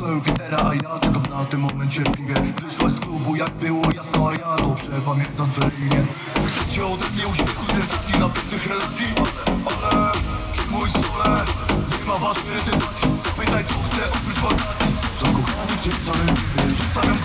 do Jupitera, a ja czekam na tym moment cierpliwie Wyszłaś z klubu, jak było jasno, a ja dobrze pamiętam twoje imię Chcę cię ode mnie uśmiechu, sensacji, napiętych relacji? Ale przy mój stole nie ma ważnej sytuacji Zapytaj co chcę, oprócz wakacji. Zakochany w dziewczynę, zostawiam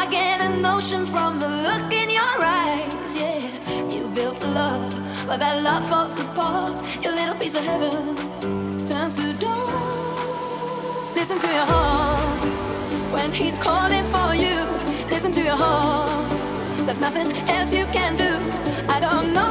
I get an notion from the look in your eyes. Yeah, you built a love, but that love falls apart. Your little piece of heaven turns to dust. Listen to your heart when he's calling for you. Listen to your heart. There's nothing else you can do. I don't know.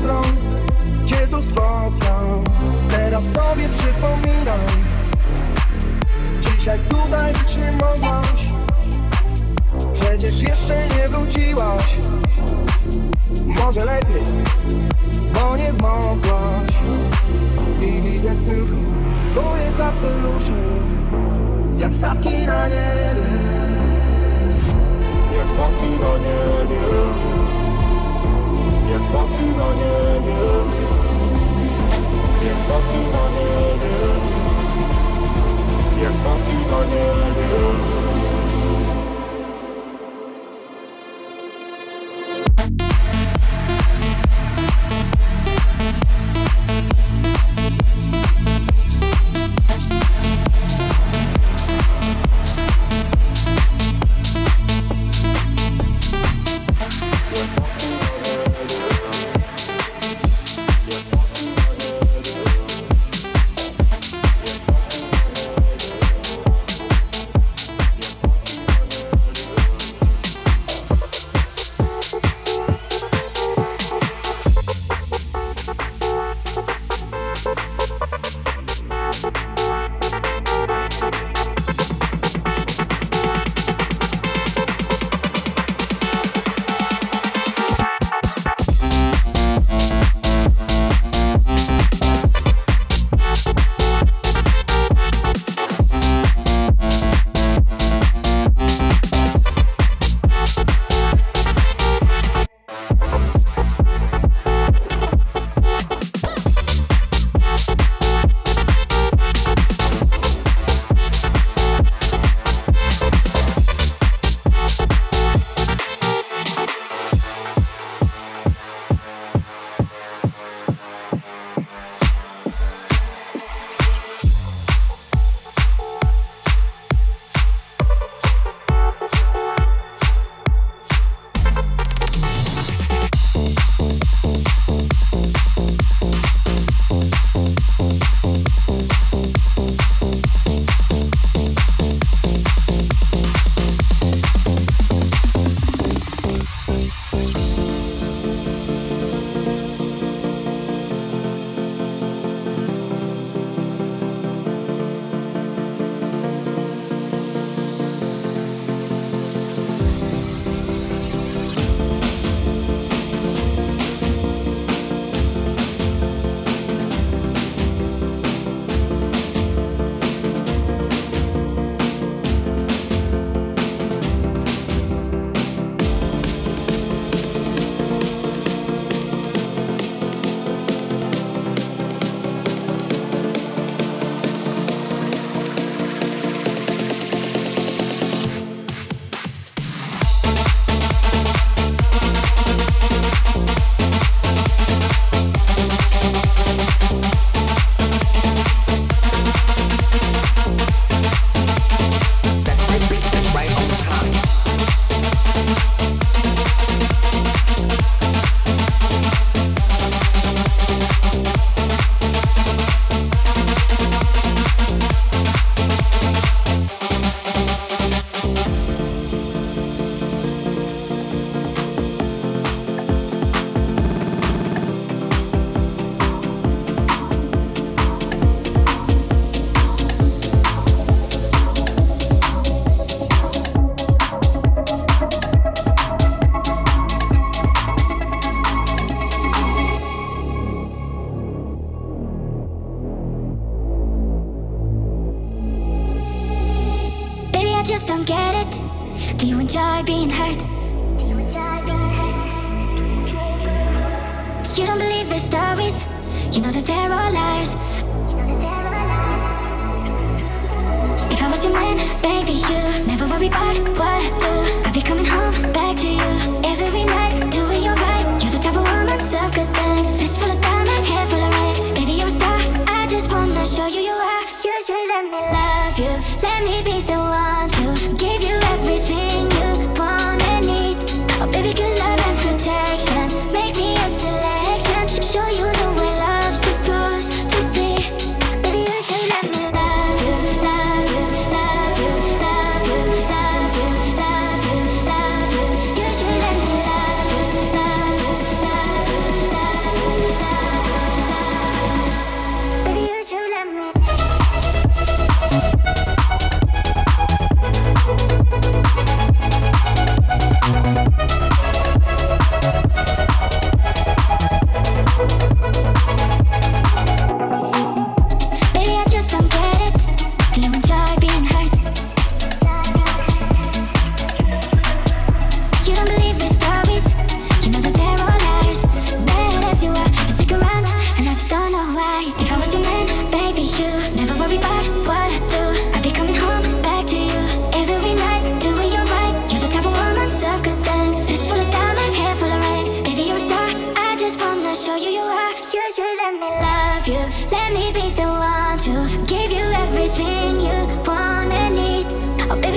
Jutro Cię tu spotkam Teraz sobie przypominam Dzisiaj tutaj być nie mogłaś? Przecież jeszcze nie wróciłaś. Może lepiej, bo nie zmogłaś. I widzę tylko twoje kapelusze Jak statki na niebie. Jak statki na niebie jak statki na niebie. Jak statki na niebie. Jak statki na niebie You know that there are lies. If I was your man, baby, you never worry about what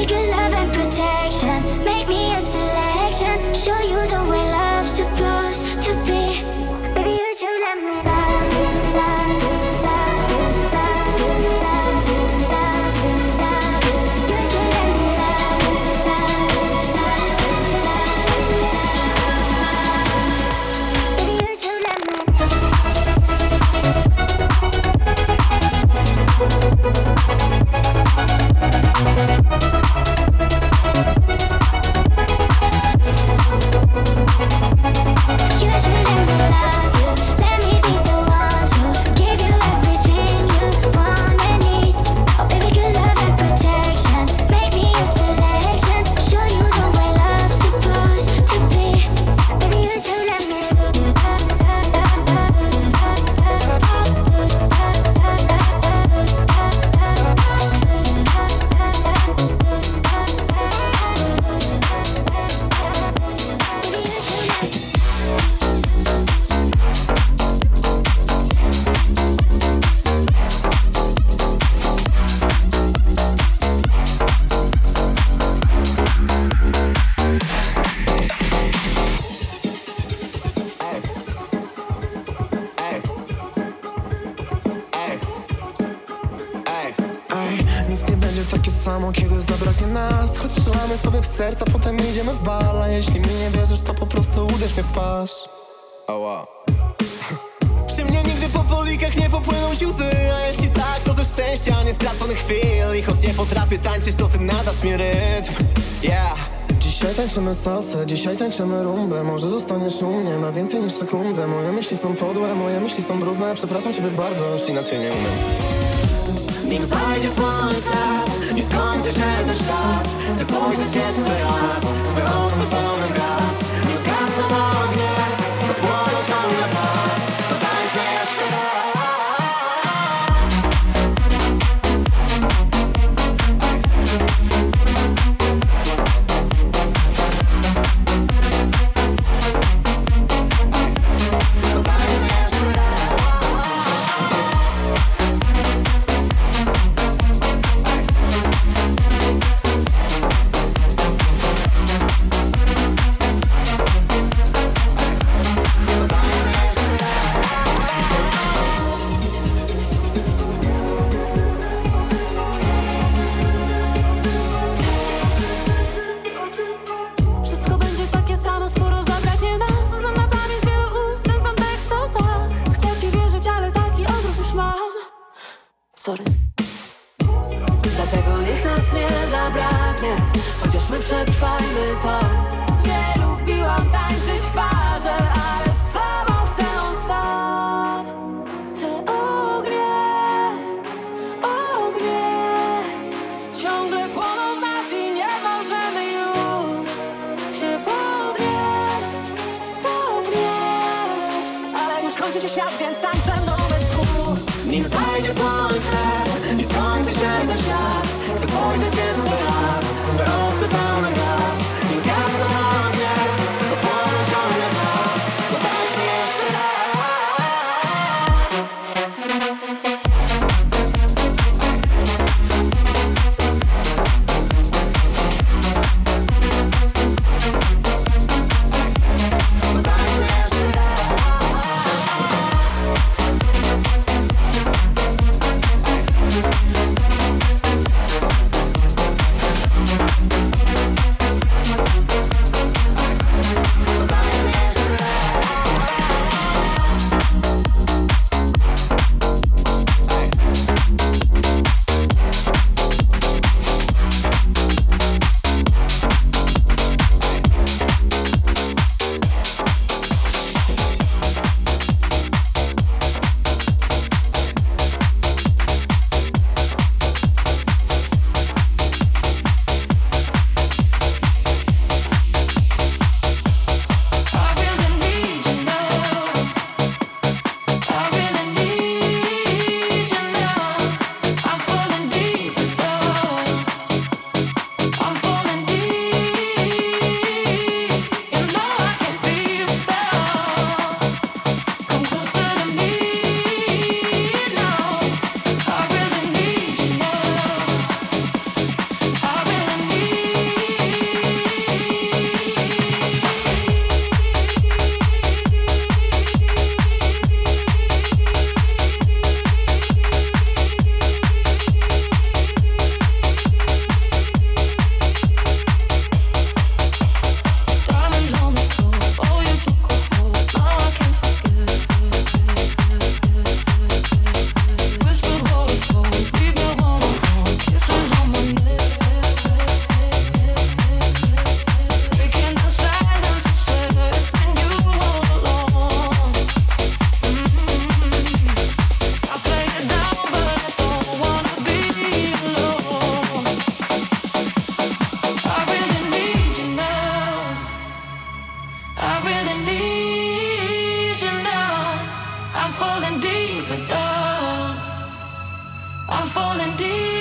make it last. sasę. Dzisiaj tańczymy rumbę, może zostaniesz u mnie na więcej niż sekundę. Moje myśli są podłe, moje myśli są brudne. Przepraszam ciebie bardzo, już inaczej nie umiem. Nim zajdzie słońce i skończy się ten świat. Chcę spojrzeć jeszcze raz, twoje oczy pełne gwiazd Dlatego niech nas nie zabraknie Chociaż my przetrwajmy to. I'm falling deep